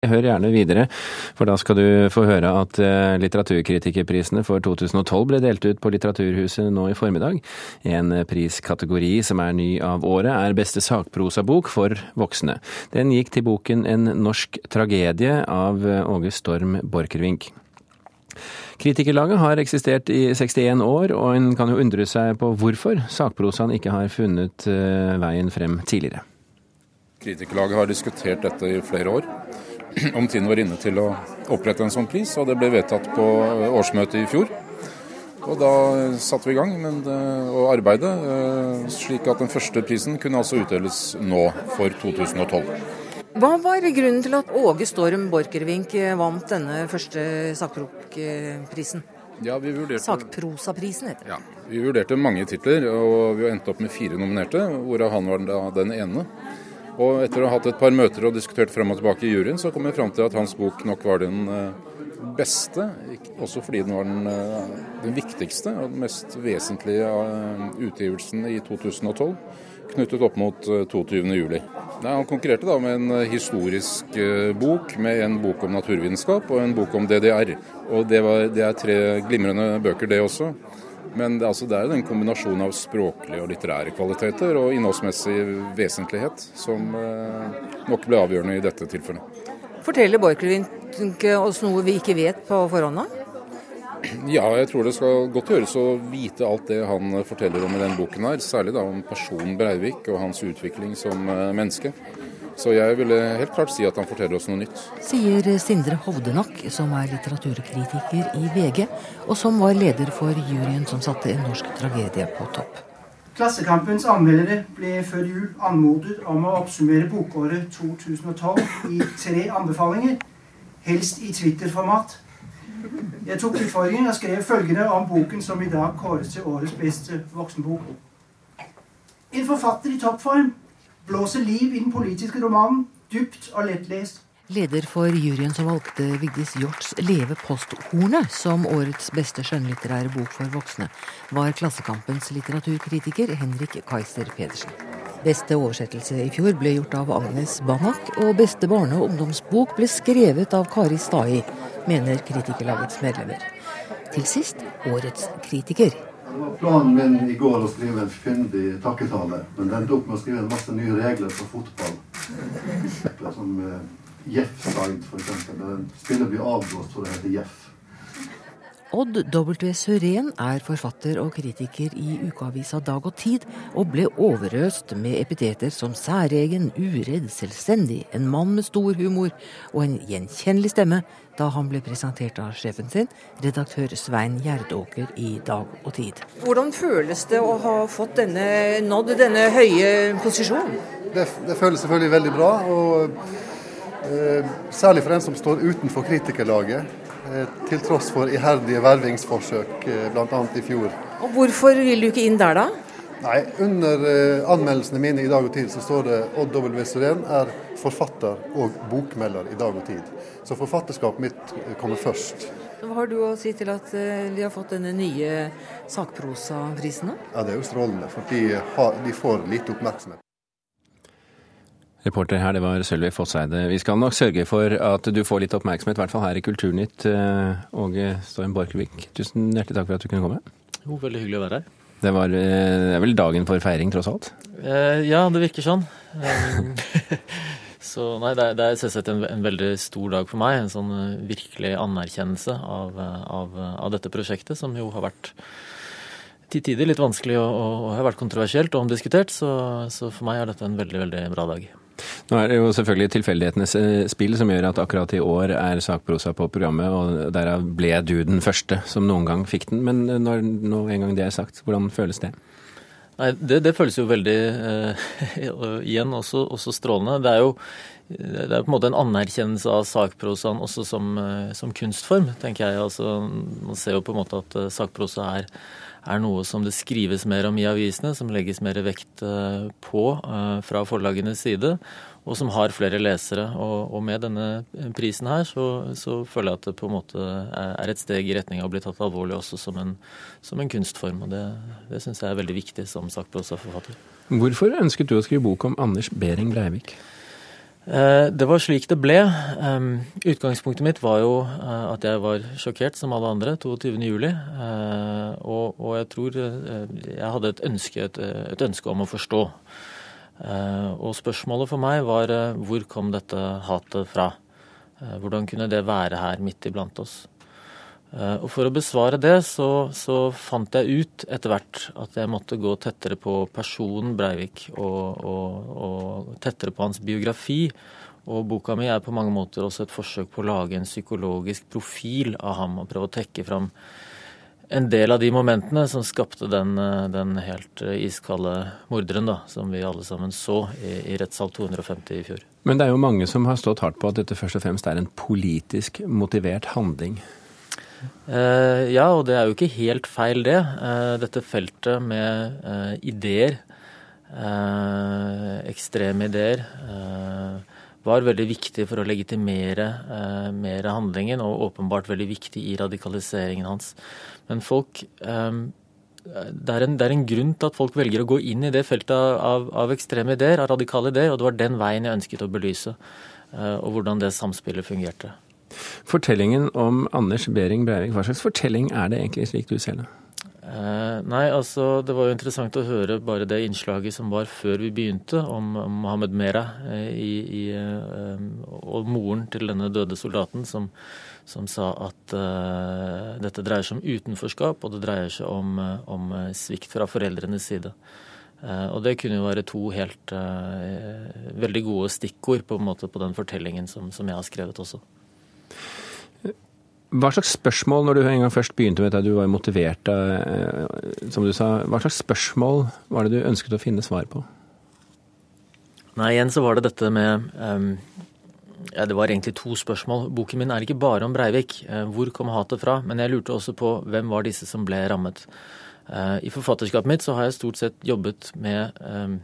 Hør gjerne videre, for da skal du få høre at eh, litteraturkritikerprisene for 2012 ble delt ut på Litteraturhuset nå i formiddag. En priskategori som er ny av året, er beste sakprosabok for voksne. Den gikk til boken En norsk tragedie av Åge Storm Borchgrevink. Kritikerlaget har eksistert i 61 år, og en kan jo undre seg på hvorfor sakprosaen ikke har funnet eh, veien frem tidligere. Kritikerlaget har diskutert dette i flere år om tiden var inne til å opprette en sånn pris, og det ble vedtatt på årsmøtet i fjor. Og da satte vi i gang med å arbeide, eh, slik at den første prisen kunne altså utdeles nå for 2012. Hva var grunnen til at Åge Storm Borchgrevink vant denne første sakprokprisen? Ja, vi vurderte, Sakprosaprisen heter det. Ja, vi vurderte mange titler, og vi endte opp med fire nominerte, hvorav han var den ene. Og etter å ha hatt et par møter og diskutert frem og tilbake i juryen, så kom jeg fram til at hans bok nok var den eh, beste. Også fordi den var den, eh, den viktigste og den mest vesentlige eh, utgivelsen i 2012. Knyttet opp mot 22.07. Han konkurrerte da med en historisk bok, med en bok om naturvitenskap og en bok om DDR. Og det, var, det er tre glimrende bøker, det også. Men det, altså, det er en kombinasjon av språklige og litterære kvaliteter og innholdsmessig vesentlighet som eh, nok ble avgjørende i dette tilfellet. Forteller Borchgrevink oss noe vi ikke vet på forhånd? Ja, jeg tror det skal godt gjøres å vite alt det han forteller om i den boken her. Særlig da om personen Breivik og hans utvikling som eh, menneske. Så jeg ville helt klart si at han forteller oss noe nytt. Sier Sindre Hovdenak, som er litteraturkritiker i VG, og som var leder for juryen som satte en norsk tragedie på topp. Klassekampens anmeldere ble før jul anmodet om å oppsummere bokåret 2012 i tre anbefalinger, helst i Twitter-format. Jeg tok utfordringen og skrev følgende om boken som i dag kåres til årets beste voksenbok. En forfatter i toppform blåser liv i den politiske romanen, dypt og lettlest. Leder for juryen som valgte Vigdis Hjorts 'Leve posthornet' som årets beste skjønnlitterære bok for voksne, var Klassekampens litteraturkritiker Henrik Kaiser Pedersen. Beste oversettelse i fjor ble gjort av Agnes Banak, og beste barne- og ungdomsbok ble skrevet av Kari Stai, mener kritikerlagets medlemmer. Til sist årets kritiker. Var planen min i går å skrive en fyndig takketale, men den opp med å skrive en masse nye regler for fotball. Som uh, Jeff-side, f.eks. Der spillet blir avblåst for det heter Jeff. Odd W. Søren er forfatter og kritiker i ukeavisa Dag og Tid, og ble overøst med epiteter som særegen, uredd, selvstendig, en mann med stor humor og en gjenkjennelig stemme da han ble presentert av sjefen sin, redaktør Svein Gjerdåker i Dag og Tid. Hvordan føles det å ha fått denne, nådd denne høye posisjonen? Det, det føles selvfølgelig veldig bra. og eh, Særlig for en som står utenfor kritikerlaget. Eh, til tross for iherdige vervingsforsøk, eh, bl.a. i fjor. Og Hvorfor vil du ikke inn der, da? Nei, Under eh, anmeldelsene mine i Dag og Tid så står det Odd W. Suren er forfatter og bokmelder i Dag og Tid. Så forfatterskapet mitt kommer først. Hva har du å si til at de har fått denne nye sakprosaprisen? Ja, Det er jo strålende, for de, har, de får lite oppmerksomhet. Reporter her, det var Sølvi Fosseide. Vi skal nok sørge for at du får litt oppmerksomhet, i hvert fall her i Kulturnytt. Eh, Åge Storm Borchgrevink, tusen hjertelig takk for at du kunne komme. Jo, veldig hyggelig å være her. Det, var, eh, det er vel dagen for feiring, tross alt? Eh, ja, det virker sånn. så nei, det er, det er selvsagt en, en, veldig stor dag for meg. En sånn virkelig anerkjennelse av, av, av dette prosjektet, som jo har vært til tider litt vanskelig og, og, og har vært kontroversielt og omdiskutert. Så, så for meg er dette en veldig, veldig bra dag. Nå er det jo selvfølgelig tilfeldighetenes eh, spill som gjør at akkurat i år er sakprosa på programmet, og derav ble du den første som noen gang fikk den. Men eh, når, når en gang det er sagt, hvordan føles det? Nei, Det, det føles jo veldig eh, Igjen også, også, strålende. Det er jo det er på en måte en anerkjennelse av sakprosaen også som, eh, som kunstform, tenker jeg. Altså, man ser jo på en måte at sakprosa er er noe som det skrives mer om i avisene, som legges mer vekt eh, på eh, fra forlagenes side, og som har flere lesere. Og, med denne prisen her så, så, føler jeg at det på en måte er et steg i retning av å bli tatt alvorlig også som en, som en kunstform. Og det, det syns jeg er veldig viktig som sakprosaforfatter. Hvorfor ønsket du å skrive bok om Anders Behring Breivik? Det var slik det ble. Utgangspunktet mitt var jo at jeg var sjokkert som alle andre 22.07. Og, og jeg tror jeg hadde et ønske, et ønske om å forstå. Og spørsmålet for meg var hvor kom dette hatet fra? Hvordan kunne det være her midt iblant oss? Eh, og For å besvare det, så, så, fant jeg ut etter hvert at jeg måtte gå tettere på personen Breivik og, og, og, tettere på hans biografi. Og boka mi er på mange måter også et forsøk på å lage en psykologisk profil av ham og prøve å tekke fram en del av de momentene som skapte den, eh, den helt eh, iskalde morderen da, som vi alle sammen så i, i rettssal 250 i fjor. Men det er jo mange som har stått hardt på at dette først og fremst er en politisk motivert handling. Uh, ja, og det er jo ikke helt feil, det. Uh, dette feltet med uh, ideer, ekstreme ideer, var veldig viktig for å legitimere mer handlingen, og åpenbart veldig viktig i radikaliseringen hans. Men folk det er, en, det er, en, grunn til at folk velger å gå inn i det feltet av, av ekstreme ideer, av radikale ideer, og det var den veien jeg ønsket å belyse, og hvordan det samspillet fungerte. Fortellingen om Anders Behring Breivik, hva slags fortelling er det egentlig slik du ser det? Eh, nei, altså Det var jo interessant å høre bare det innslaget som var før vi begynte, om, Mohammed Mera eh, i, i, eh, og moren til denne døde soldaten, som, som sa at uh, dette dreier seg om utenforskap, og det dreier seg om, om svikt fra foreldrenes side. Og det kunne jo være to helt veldig gode stikkord på, en måte, på den fortellingen som, som jeg har skrevet også. Hva slags spørsmål, når du en gang først begynte med at du var motivert, eh, som du sa, hva slags spørsmål var det du ønsket å finne svar på? Nei, igjen så var det dette med um, ja, Det var egentlig to spørsmål. Boken min er ikke bare om Breivik. Uh, hvor kom hatet fra? Men jeg lurte også på hvem var disse som ble rammet. Uh, I forfatterskapet mitt så har jeg stort sett jobbet med um,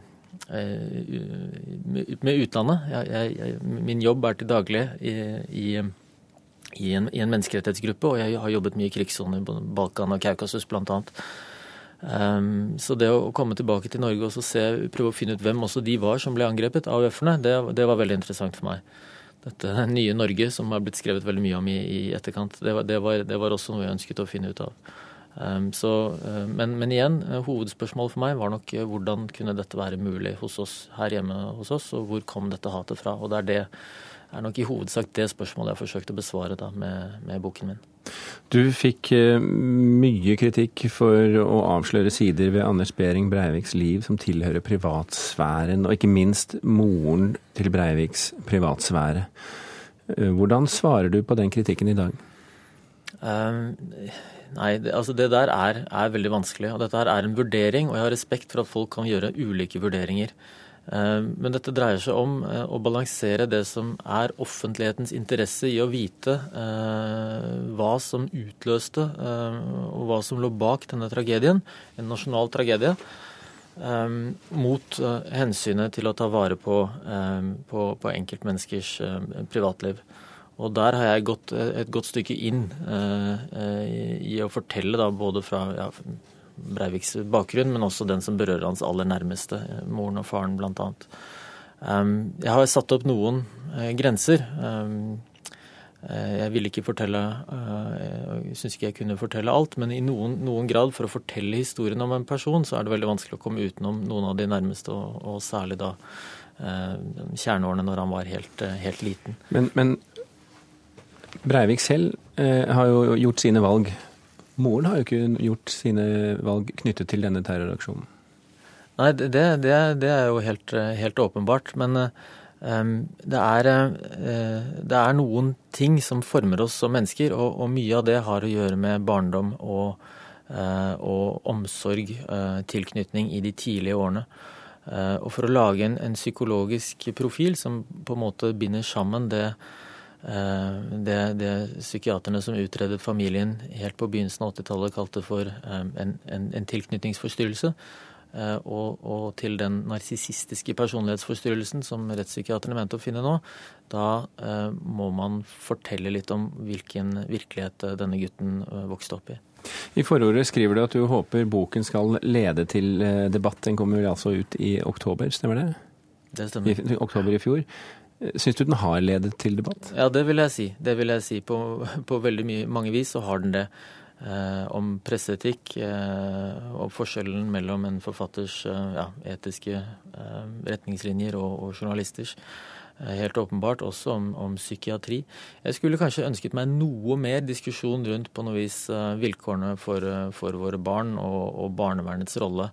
med utlandet. Jeg, jeg, min jobb er til daglig i, i i en, i en, menneskerettighetsgruppe, og jeg har jobbet mye i krigssoner Balkan og Kaukasus bl.a. Um, så det å komme tilbake til Norge og se, prøve å finne ut hvem også de var som ble angrepet av AUF-ene, det, det, var veldig interessant for meg. Dette nye Norge som har blitt skrevet veldig mye om i, i etterkant, det var, det, var, det var, også noe jeg ønsket å finne ut av. Um, så, uh, men, men, igjen, uh, hovedspørsmålet for meg var nok uh, hvordan kunne dette være mulig hos oss her hjemme hos oss, og hvor kom dette hatet fra? Og det er det er nok i hovedsak det spørsmålet jeg har forsøkt å besvare da med, med boken min. Du fikk eh, mye kritikk for å avsløre sider ved Anders Behring Breiviks liv som tilhører privatsfæren, og ikke minst moren til Breiviks privatsfære. Eh, hvordan svarer du på den kritikken i dag? Um, nei, det, altså det der er, er, veldig vanskelig. og Dette her er en vurdering, og jeg har respekt for at folk kan gjøre ulike vurderinger. Eh, men dette dreier seg om eh, å balansere det som er offentlighetens interesse i å vite eh, hva som utløste og hva som lå bak denne tragedien, en nasjonal tragedie, mot hensynet til å ta vare på, på, på enkeltmenneskers privatliv. Og der har jeg gått et godt stykke inn i å fortelle da, både fra ja, Breiviks bakgrunn, men også den som berører hans aller nærmeste, moren og faren bl.a. Um, jeg har satt opp noen uh, grenser. Um, uh, jeg ville ikke fortelle syns ikke jeg kunne fortelle alt, men i noen, noen, grad, for å fortelle historien om en person, så er det veldig vanskelig å komme utenom noen av de nærmeste, og, og særlig da kjerneårene når han var helt, helt liten. Men, men Breivik selv har jo gjort sine valg Moren har jo ikke gjort sine valg knyttet til denne terroraksjonen. Nei, det, det, det er jo helt, helt åpenbart. Men um, det, er, uh, det, er, noen ting som former oss som mennesker, og, og mye av det har å gjøre med barndom og, uh, og omsorg, uh, tilknytning i de tidlige årene. og for å lage en, en, psykologisk profil som på en måte binder sammen det det, det psykiaterne som utredet familien helt på begynnelsen av 80-tallet, kalte for eh, en, en, en tilknytningsforstyrrelse. Eh, og, og, til den narsissistiske personlighetsforstyrrelsen som rettspsykiaterne mente å finne nå, da eh, må man fortelle litt om hvilken virkelighet denne gutten vokste opp i. I forordet skriver du at du håper boken skal lede til debatt. Den kommer altså ut i oktober, stemmer det? Det stemmer. I oktober i fjor. Syns du den har ledet til debatt? Ja, det vil jeg si. Det vil jeg si. På, på veldig mye, mange vis så har den det. Eh, om presseetikk eh, og forskjellen mellom en forfatters eh, ja, etiske eh, retningslinjer og, og journalisters. Eh, helt åpenbart også om, om, psykiatri. Jeg skulle kanskje ønsket meg noe mer diskusjon rundt på noe vis eh, vilkårene for, for, våre barn og, og barnevernets rolle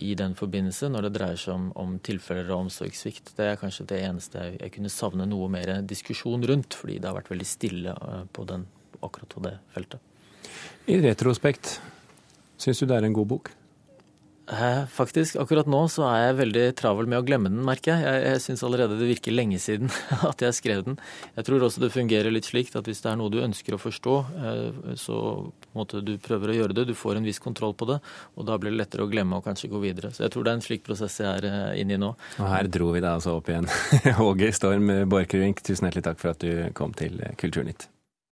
i den forbindelse når det dreier seg om, om tilfeller av omsorgssvikt. Det er kanskje det eneste jeg, jeg, kunne savne noe mer diskusjon rundt, fordi det har vært veldig stille på den, akkurat på det feltet. I retrospekt, syns du det er en god bok? Faktisk, akkurat nå så er jeg veldig travel med å glemme den, merker jeg. Jeg, jeg syns allerede det virker lenge siden at jeg skrev den. Jeg tror også det fungerer litt slik at hvis det er noe du ønsker å forstå, eh, så måte, du prøver å gjøre det, du får en viss kontroll på det, og da blir det lettere å glemme og kanskje gå videre. Så jeg tror det er en slik prosess jeg er eh, inne i nå. Og her dro vi deg altså opp igjen. Åge Storm Borchgrevink, tusen hjertelig takk for at du kom til Kulturnytt.